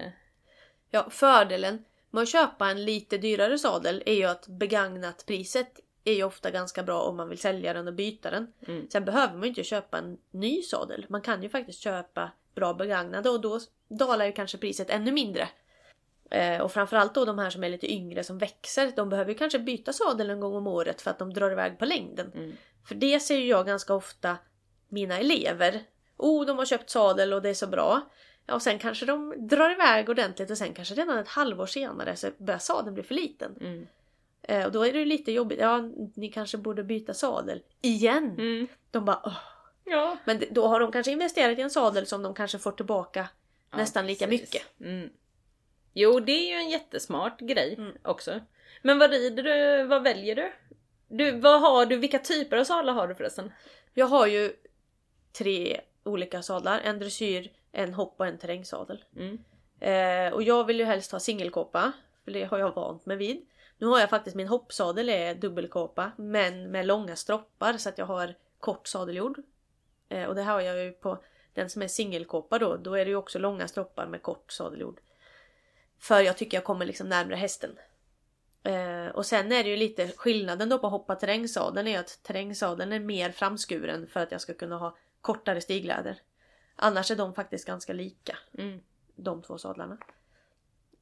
Ja, fördelen med att köpa en lite dyrare sadel är ju att begagnat priset är ju ofta ganska bra om man vill sälja den och byta den. Mm. Sen behöver man ju inte köpa en ny sadel. Man kan ju faktiskt köpa bra begagnade och då dalar ju kanske priset ännu mindre. Eh, och framförallt då de här som är lite yngre som växer. De behöver ju kanske byta sadel en gång om året för att de drar iväg på längden. Mm. För det ser ju jag ganska ofta mina elever. Oh, de har köpt sadel och det är så bra. Ja, och sen kanske de drar iväg ordentligt och sen kanske redan ett halvår senare så börjar sadeln bli för liten. Mm. Eh, och då är det lite jobbigt. Ja, ni kanske borde byta sadel. Igen! Mm. De bara Åh. Ja. Men då har de kanske investerat i en sadel som de kanske får tillbaka Ja, nästan lika precis. mycket. Mm. Jo, det är ju en jättesmart grej Mm. också. Men vad rider du? Vad väljer du? Du, vad har du? Vilka typer av sadlar har du förresten? Jag har ju tre olika sadlar. En dressyr, en hopp och en terrängsadel. Mm. Eh, och jag vill ju helst ha singelkåpa. För det har jag vant mig vid. Nu har jag faktiskt min hoppsadel är dubbelkåpa men med långa stroppar så att jag har kort sadeljord. Eh, och det har jag ju på den som är singelkåpa då. Då är det ju också långa stroppar med kort sadeljord. För jag tycker jag kommer liksom närmare hästen. Eh, och sen är det ju lite skillnaden då på hoppa terrängsadeln är att terrängsadeln är mer framskuren för att jag ska kunna ha kortare stigläder. Annars är de faktiskt ganska lika. Mm. De två sadlarna.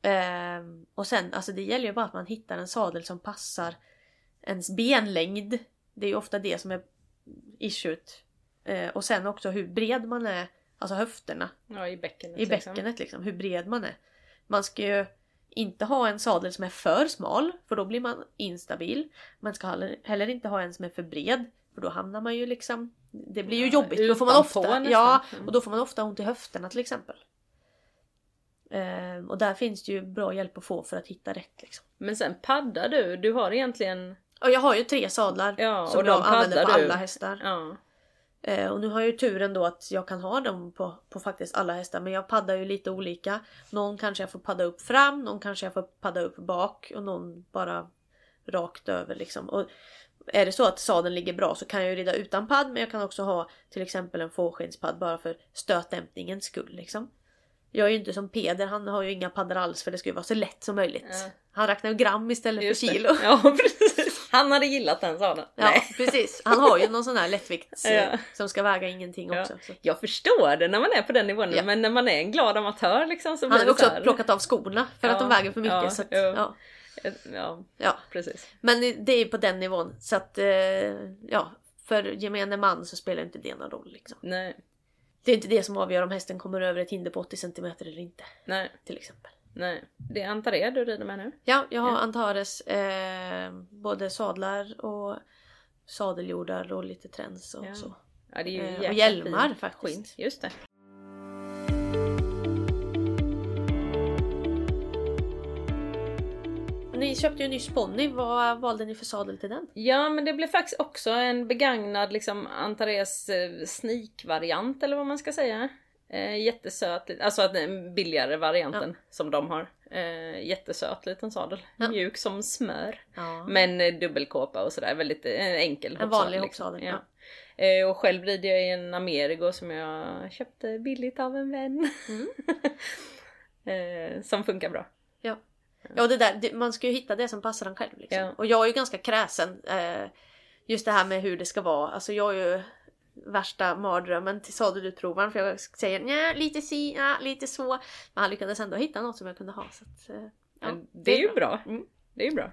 Eh, och sen, alltså det gäller ju bara att man hittar en sadel som passar ens benlängd. Det är ju ofta det som är issuet. Eh, och sen också hur bred man är, alltså höfterna. Ja, i bäckenet. I bäckenet liksom, hur bred man är. Man ska ju inte ha en sadel som är för smal för då blir man instabil. Man ska heller, inte ha en som är för bred för då hamnar man ju liksom Det blir ju Ja, jobbigt. Då får man ofta, ja, Mm. och då får man ofta ont i höfterna till exempel. Ehm, och där finns det ju bra hjälp att få för att hitta rätt. Liksom. Men sen paddar du, du har egentligen... Och jag har ju tre sadlar Ja, som jag använder på alla hästar. Ja. Eh, och nu har jag ju turen då att jag kan ha dem på, på faktiskt alla hästar. Men jag paddar ju lite olika. Någon kanske jag får padda upp fram, någon kanske jag får padda upp bak och någon bara rakt över liksom. Och är det så att sadeln ligger bra så kan jag ju rida utan padd men jag kan också ha till exempel en fårskinspadd bara för stötdämpningens skull liksom. Jag är ju inte som Peder, han har ju inga paddar alls för det ska ju vara så lätt som möjligt. Ja. Han räknar ju gram istället Just för det. kilo. Ja, precis. Han hade gillat den sadeln. Ja Nej. precis, han har ju någon sån här lättvikts Ja. som ska väga ingenting Ja. också. Så. Jag förstår det när man är på den nivån, Ja. men när man är en glad amatör liksom så Han blir har det också så här. plockat av skorna för att de väger för mycket. ja, så att, ja, Ja, precis. Men det är på den nivån. Så att eh, ja, för gemene man så spelar inte det någon roll. Liksom. Nej, Det är inte det som avgör om hästen kommer över ett hinder på 80 cm eller inte. nej, Till exempel. Nej. Det är Antared du rider med nu? Ja, jag har Ja. Antares eh, både sadlar och sadeljordar och lite träns och Ja. så. Ja, det är ju Eh, och hjälmar faktiskt. skinn. Just det. Ni köpte ju nyss ponny. Vad valde ni för sadel till den? Ja men det blev faktiskt också en begagnad liksom Antares eh, sneak-variant eller vad man ska säga. Eh, jättesöt, alltså den billigare varianten som de har. Eh, jättesöt liten sadel. Ja. Mjuk som smör. Ja. Men eh, dubbelkåpa och sådär, väldigt eh, enkel En vanlig hoppsadel, Ja. Eh, och själv rider jag i en Amerigo som jag köpte billigt av en vän. Mm. eh, som funkar bra. Ja. Ja det där, det, man ska ju hitta det som passar en själv. Liksom. Ja. Och jag är ju ganska kräsen. Eh, just det här med hur det ska vara. Alltså jag är ju värsta mardrömmen till sadelutprovaren för jag säger nja, lite si, ja, lite så. Men han lyckades ändå hitta något som jag kunde ha. Så att, eh, ja, Men det är ju bra. Mm. Det är bra.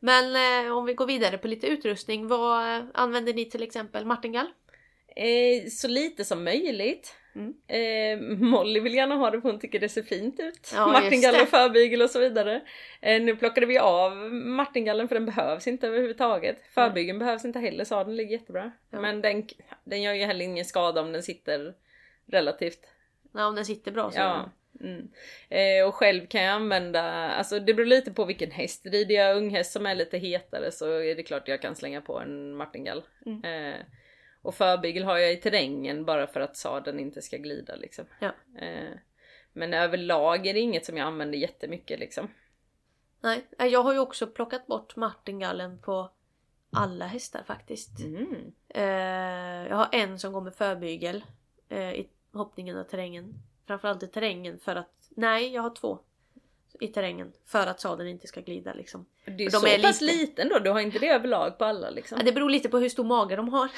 Men eh, om vi går vidare på lite utrustning. Vad eh, använder ni till exempel? Martingall? Eh, så lite som möjligt. Mm. Eh, Molly vill gärna ha det för hon tycker det ser fint ut. Ja, Martingall och förbygel och så vidare. Eh, nu plockade vi av martingallen för den behövs inte överhuvudtaget. Förbygeln behövs inte heller, sadeln ligger jättebra. Ja. Men den, den gör ju heller ingen skada om den sitter relativt Ja, om den sitter bra så. Ja. Mm. Eh, och själv kan jag använda, alltså det beror lite på vilken häst. Rider jag unghäst som är lite hetare så är det klart jag kan slänga på en martingall. Mm. Eh, och förbygel har jag i terrängen bara för att sadeln inte ska glida liksom. Ja. Eh, men överlag är det inget som jag använder jättemycket liksom. Nej, eh, jag har ju också plockat bort martingallen på alla hästar faktiskt. Mm. Eh, jag har en som går med förbygel eh, i hoppningen och terrängen. Framförallt i terrängen för att... Nej, jag har två i terrängen. För att sadeln inte ska glida liksom. Det är De så är pass lite- liten då, du har inte det överlag på alla liksom. Ja, Det beror lite på hur stor mage de har.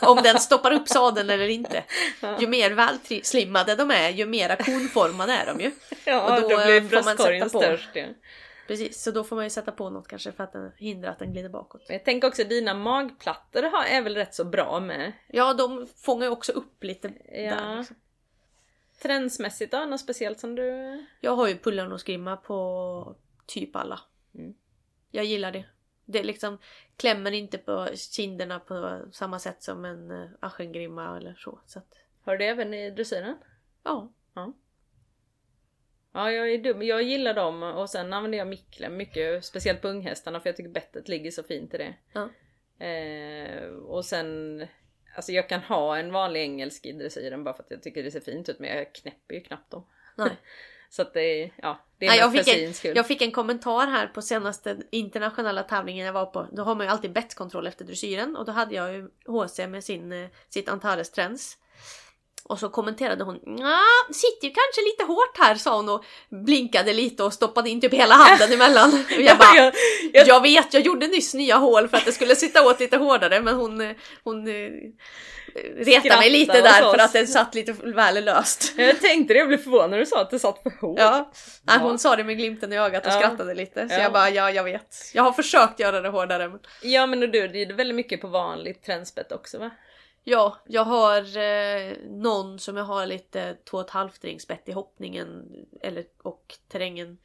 Om den stoppar upp sadeln eller inte. Ju mer välslimmade de är, ju mera konformade är de ju. Ja, och då, då, blir eh, man bröstkorgen störst. Ja. Precis, så då får man ju sätta på något kanske för att hindra att den glider bakåt. Jag tänker också dina magplattor är väl rätt så bra med. Ja, de fångar ju också upp lite Ja. där. Liksom. Trendsmässigt då? Något speciellt som du... Jag har ju pullarnosgrimma på typ alla. Mm. Jag gillar det. Det liksom klämmer inte på kinderna på samma sätt som en uh, aschengrimma eller så. så att, Har du det även i dressyren? ja. Ja, jag är dum. Jag gillar dem och sen använder jag micklem mycket, speciellt på unghästarna för jag tycker bettet ligger så fint i det. Ja. Eh, och sen, alltså jag kan ha en vanlig engelsk i dressyren bara för att jag tycker det ser fint ut men jag knäpper ju knappt dem. Nej. Så att det är, ja, det är Nej, jag, fick en, jag fick en kommentar här på senaste internationella tävlingen jag var på. Då har man ju alltid bettkontroll efter dressyren och då hade jag ju HC med sin, eh, sitt Antares Trends. Och så kommenterade hon ja, sitter ju kanske lite hårt här sa hon och blinkade lite och stoppade in typ hela handen emellan. Och jag bara, jag, jag, jag vet, jag gjorde nyss nya hål för att det skulle sitta åt lite hårdare men hon, hon eh, retade mig lite där för att den satt lite väl löst. jag tänkte det, jag blev förvånad när du sa att det satt för hårt. Ja, Ja. hon sa det med glimten i ögat och Ja. skrattade lite. Så Ja. jag bara, ja jag vet. Jag har försökt göra det hårdare. Men... Ja men och du, det är väldigt mycket på vanligt trendspett också va? Ja, jag har eh, någon som jag har lite 2,5 ringspett i hoppningen eller, och terrängen.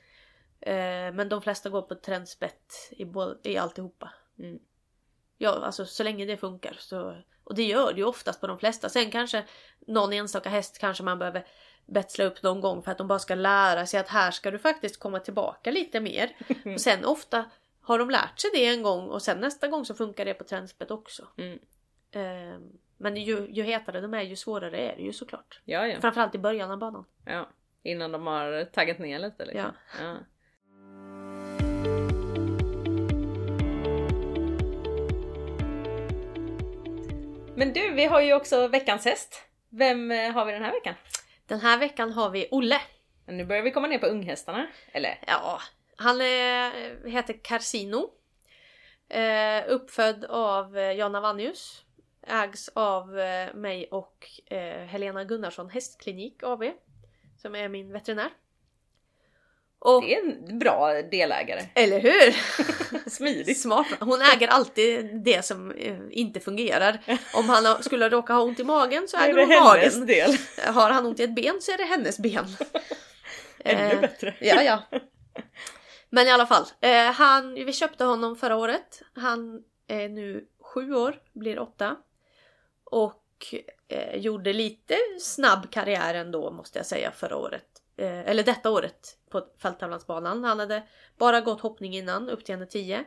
Eh, men de flesta går på trendspett i, i alltihopa. Mm. Ja, alltså så länge det funkar. Så, och det gör det ju oftast på de flesta. Sen kanske någon enstaka häst kanske man behöver betsla upp någon gång för att de bara ska lära sig att här ska du faktiskt komma tillbaka lite mer. Och sen ofta har de lärt sig det en gång och sen nästa gång så funkar det på trendspett också. Mm. Eh, men ju, ju hetare de är ju svårare är det ju såklart. Ja ja. Framförallt i början av banan. ja. Innan de har taggat ner lite liksom. Ja. Men du, vi har ju också veckans häst. Vem eh, har vi den här veckan? Den här veckan har vi Olle. Nu börjar vi komma ner på unghästarna. Eller? Ja, han är, heter Carsino. Eh, uppfödd av eh, Jana Vannius. Ägs av eh, mig och eh, Helena Gunnarsson Hästklinik AB. Som är min veterinär. Och, Det är en bra delägare. eller hur? Smidigt. Smart. Hon äger alltid det som eh, inte fungerar. Om han skulle råka ha ont i magen så Det är äger hon magen. del. Har han ont i ett ben så är det hennes ben. Ännu Eh, bättre. Ja, ja. Men i alla fall. Eh, han, vi köpte honom förra året. Han är nu sju år, blir åtta. Och eh, gjorde lite snabb karriär ändå måste jag säga förra året. Eh, eller detta året på fälttävlansbanan. Han hade bara gått hoppning innan upp till 1,10.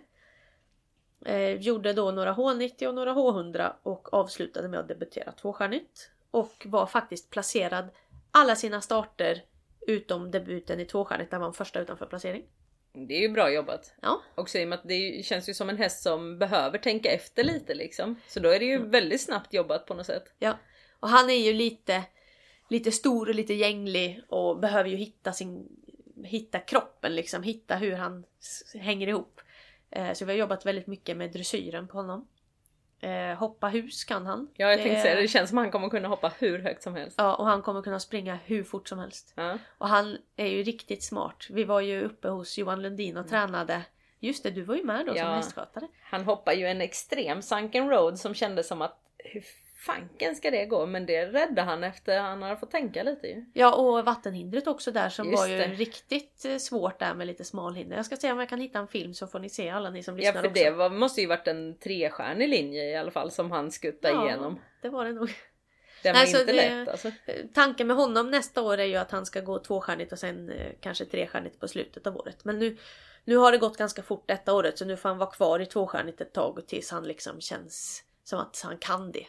Eh, gjorde då några H90 och några H100 och avslutade med att debutera tvåstjärnigt. Och var faktiskt placerad alla sina starter utom debuten i tvåstjärnigt där han var första utanför placering. Det är ju bra jobbat. Ja. Också i och med att det känns ju som en häst som behöver tänka efter lite liksom. Så då är det ju väldigt snabbt jobbat på något sätt. Ja. Och han är ju lite, lite stor och lite gänglig och behöver ju hitta sin hitta kroppen liksom, hitta hur han hänger ihop. Eh, så vi har jobbat väldigt mycket med dressyren på honom. Eh, hoppa hus kan han. Ja jag tänkte Eh, säga det, det känns som att han kommer kunna hoppa hur högt som helst. Ja, och han kommer kunna springa hur fort som helst. Ja. Och han är ju riktigt smart. Vi var ju uppe hos Johan Lundin och tränade. Just det, du var ju med då som Ja. hästskötare. Han hoppar ju en extrem sunken road som kändes som att hur fanken ska det gå? Men det räddade han efter han har fått tänka lite ju. Ja, och vattenhindret också där som Just var ju det. riktigt eh, svårt där med lite smalhinder. Jag ska se om jag kan hitta en film så får ni se alla ni som Ja lyssnar för också. det var, måste ju varit en trestjärnig linje i alla fall som han skuttade Ja. igenom. Det var det nog. Den Nej, var så inte det- lätt alltså. Eh, Tanken med honom nästa år är ju att han ska gå tvåstjärnigt och sen eh, kanske trestjärnigt på slutet av året. Men nu, nu har det gått ganska fort detta året så nu får han vara kvar i tvåstjärnigt ett tag tills han liksom känns som att han kan det.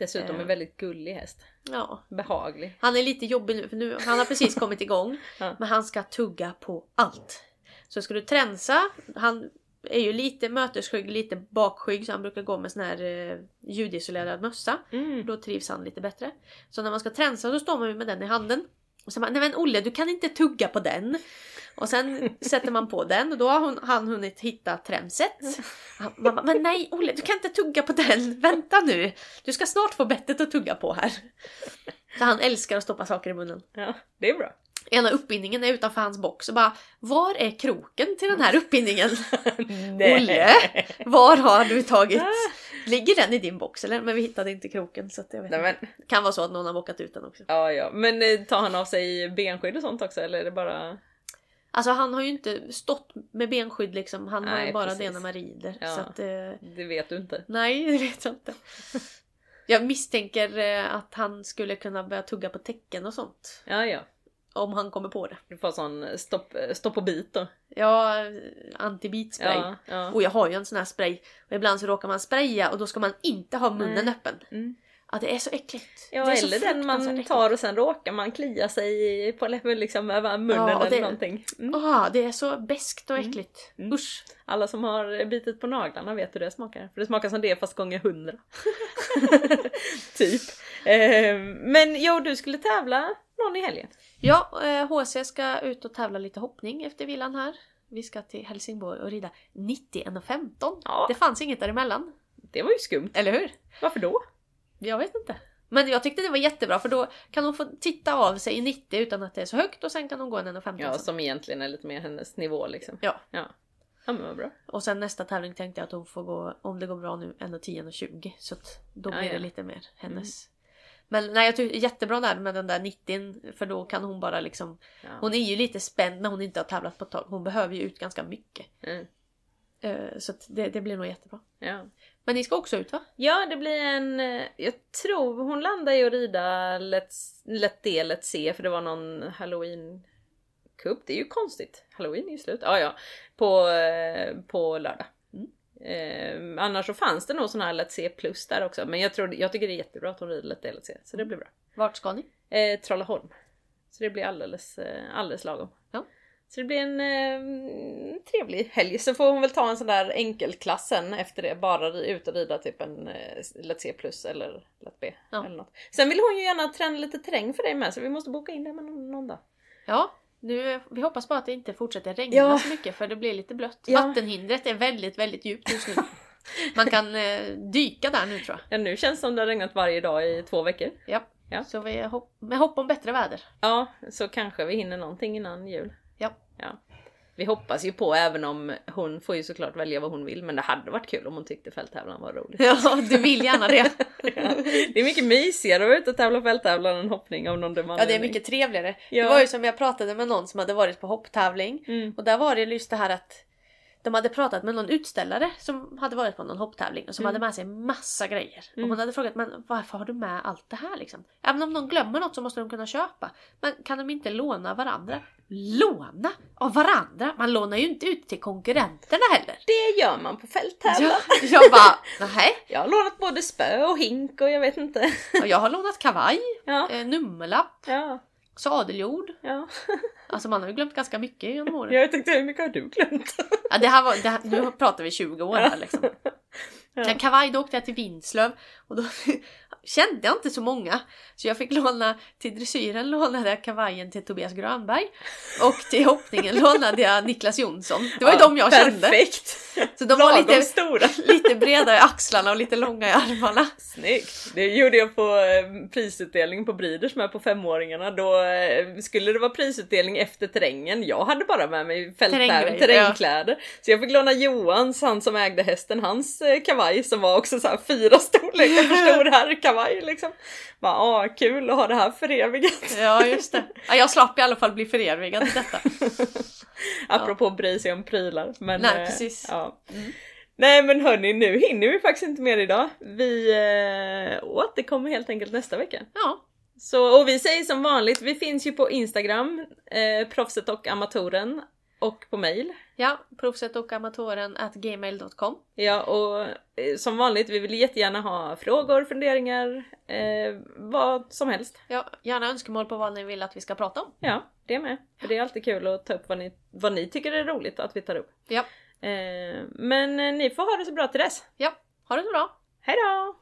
Dessutom Eh. en väldigt gullig häst. Ja, Behaglig. Han är lite jobbig nu för nu, han har precis kommit igång. Ja. Men han ska tugga på allt. Så ska du tränsa, han är ju lite mötesskygg, lite bakskygg så han brukar gå med sån här eh, ljudisolerad mössa. Mm. Då trivs han lite bättre. Så när man ska tränsa så står man ju med den i handen. Och så bara, nej men Olle du kan inte tugga på den. Och sen sätter man på den och då har hon, han hunnit hitta tränset. Han- Man bara, men nej Olle du kan inte tugga på den, vänta nu. Du ska snart få bettet att tugga på här. Så han älskar att stoppa saker i munnen. Ja, det är bra. Ena uppbindningen är utanför hans box och bara Var är kroken till den här uppbindningen? Olle! Var har du tagit? Ligger den i din box eller? Men vi hittade inte kroken så att jag vet Nej, inte. Kan vara så att någon har bockat ut den också. ja, ja. men eh, tar han av sig benskydd och sånt också eller är det bara... Alltså han har ju inte stått med benskydd liksom. Han har ju Nej, bara precis. det när man rider. Ja. Så att, eh, Det vet du inte. nej, det vet jag inte. Jag misstänker eh, att han skulle kunna börja tugga på tecken och sånt. Ja, ja. Om han kommer på det. Du får sån stopp, stopp och bit då. Ja, antibitspray. Ja, ja. Och jag har ju en sån här spray. Och ibland så råkar man spraya och då ska man inte ha munnen Nej. öppen. Mm. Ja det är så äckligt. Ja det eller den man tar och sen råkar man klia sig på läppen liksom över munnen Ja, och eller det- någonting. Mm. Ah, det är så beskt och äckligt. Mm. Usch. Alla som har bitit på naglarna vet hur det smakar. För det smakar som det fast gånger hundra. typ. Eh, men jo, du skulle tävla någon i helgen. Ja, eh, HC ska ut och tävla lite hoppning efter vilan här. Vi ska till Helsingborg och rida 91,15. Ja. Det fanns inget däremellan. Det var ju skumt. Eller hur? Varför då? Jag vet inte. Men jag tyckte det var jättebra för då kan hon få titta av sig i 90 utan att det är så högt och sen kan hon gå en 1,15 Ja, som egentligen är lite mer hennes nivå liksom. Ja. Ja, ja men vad bra. Och sen nästa tävling tänkte jag att hon får gå, om det går bra nu, 1,10 och 20. Så att då blir ja. det lite mer hennes. Men nej jag tycker jättebra där med den där 90 för då kan hon bara liksom Ja. Hon är ju lite spänd när hon inte har tävlat på ett tag. Hon behöver ju ut ganska mycket. Mm. Eh, Så det, det blir nog jättebra. Ja. Men ni ska också ut va? ja, det blir en... eh, Jag tror hon landar i att rida lätt, D, lätt C för det var någon halloween cup. Det är ju konstigt. Halloween är ju slut. Ja, ja. På, eh, på lördag. Eh, annars så fanns det nog sån här lätt C plus där också. Men jag, tror, jag tycker det är jättebra att hon rider lätt D, lätt C. Så det blir bra. Vart ska ni? Eh, Trollaholm. Så det blir alldeles, eh, alldeles lagom. Ja. Så det blir en eh, trevlig helg. Så får hon väl ta en sån där enkelklass sen efter det. Bara ut och rida typ en eh, lätt C plus eller lätt B. Ja. Eller något. Sen vill hon ju gärna träna lite terräng för dig med så vi måste boka in det med någon, någon dag. Ja, nu, vi hoppas bara att det inte fortsätter regna Ja. så mycket för det blir lite blött. Ja. Vattenhindret är väldigt, väldigt djupt just nu. Man kan eh, dyka där nu tror jag. Ja, nu känns det som det har regnat varje dag i två veckor. Ja. Ja. Så vi hopp, med hopp om bättre väder. Ja, så kanske vi hinner någonting innan jul. Ja. Vi hoppas ju på även om hon får ju såklart välja vad hon vill men det hade varit kul om hon tyckte fälttävlan var roligt. Ja, du vill gärna det. Ja, det är mycket mysigare att vara ute och tävla fälttävlan än hoppning av någon dum Ja, det är mycket trevligare. Ja. Det var ju som jag pratade med någon som hade varit på hopptävling. Mm. Och där var det just det här att de hade pratat med någon utställare som hade varit på någon hopptävling och som Mm. hade med sig massa grejer. Och Mm. hon hade frågat men varför har du med allt det här liksom? Även om de glömmer något så måste de kunna köpa. Men kan de inte låna varandra? Låna av varandra? Man lånar ju inte ut till konkurrenterna heller. Det gör man på fälttävlan. Ja, jag bara nej. Jag har lånat både spö och hink och jag vet inte. Och jag har lånat kavaj, Ja, eh, nummerlapp, ja, sadeljord. ja. Alltså man har ju glömt ganska mycket genom åren. Jag tänkte hur mycket har du glömt? Ja, det här var, det här, nu pratar vi 20 år här liksom. Ja. Kavaj, då åkte jag till Vinslöv och då kände jag inte så många. Så jag fick låna, till dressyren lånade jag kavajen till Tobias Grönberg. Och till hoppningen lånade jag Niklas Jonsson. Det var ju Ja, de jag kände. Perfekt! Så de var lite, stora. lite breda i axlarna och lite långa i armarna. Snyggt! Det gjorde jag på eh, prisutdelning på Breeders med på femåringarna. Då eh, skulle det vara prisutdelning efter terrängen. Jag hade bara med mig fältkläder, terrängkläder. Så jag fick låna Johans, han som ägde hästen, hans eh, kavaj som var också så här fyra storlekar för stor herrkavaj liksom. Bara, ah, kul att ha det här förevigat. Ja just det. Ja, jag slapp i alla fall bli förevigad i detta. Apropå att bry sig om prylar. Men, Nej, precis. Ja. Mm. Nej men hörni, nu hinner vi faktiskt inte mer idag. Vi eh, återkommer helt enkelt nästa vecka. Ja, Så, och vi säger som vanligt, vi finns ju på Instagram, eh, proffset och amatören. Och på mail. ja proffset och amatören at gmail.com. Ja och eh, som vanligt, vi vill jättegärna ha frågor, funderingar, eh, vad som helst. Ja, gärna önskemål på vad ni vill att vi ska prata om. Ja, det med. För det är alltid kul att ta upp vad ni, vad ni tycker är roligt att vi tar upp. Ja, men eh, ni får ha det så bra till dess. ja. Ha det så bra! Hej då!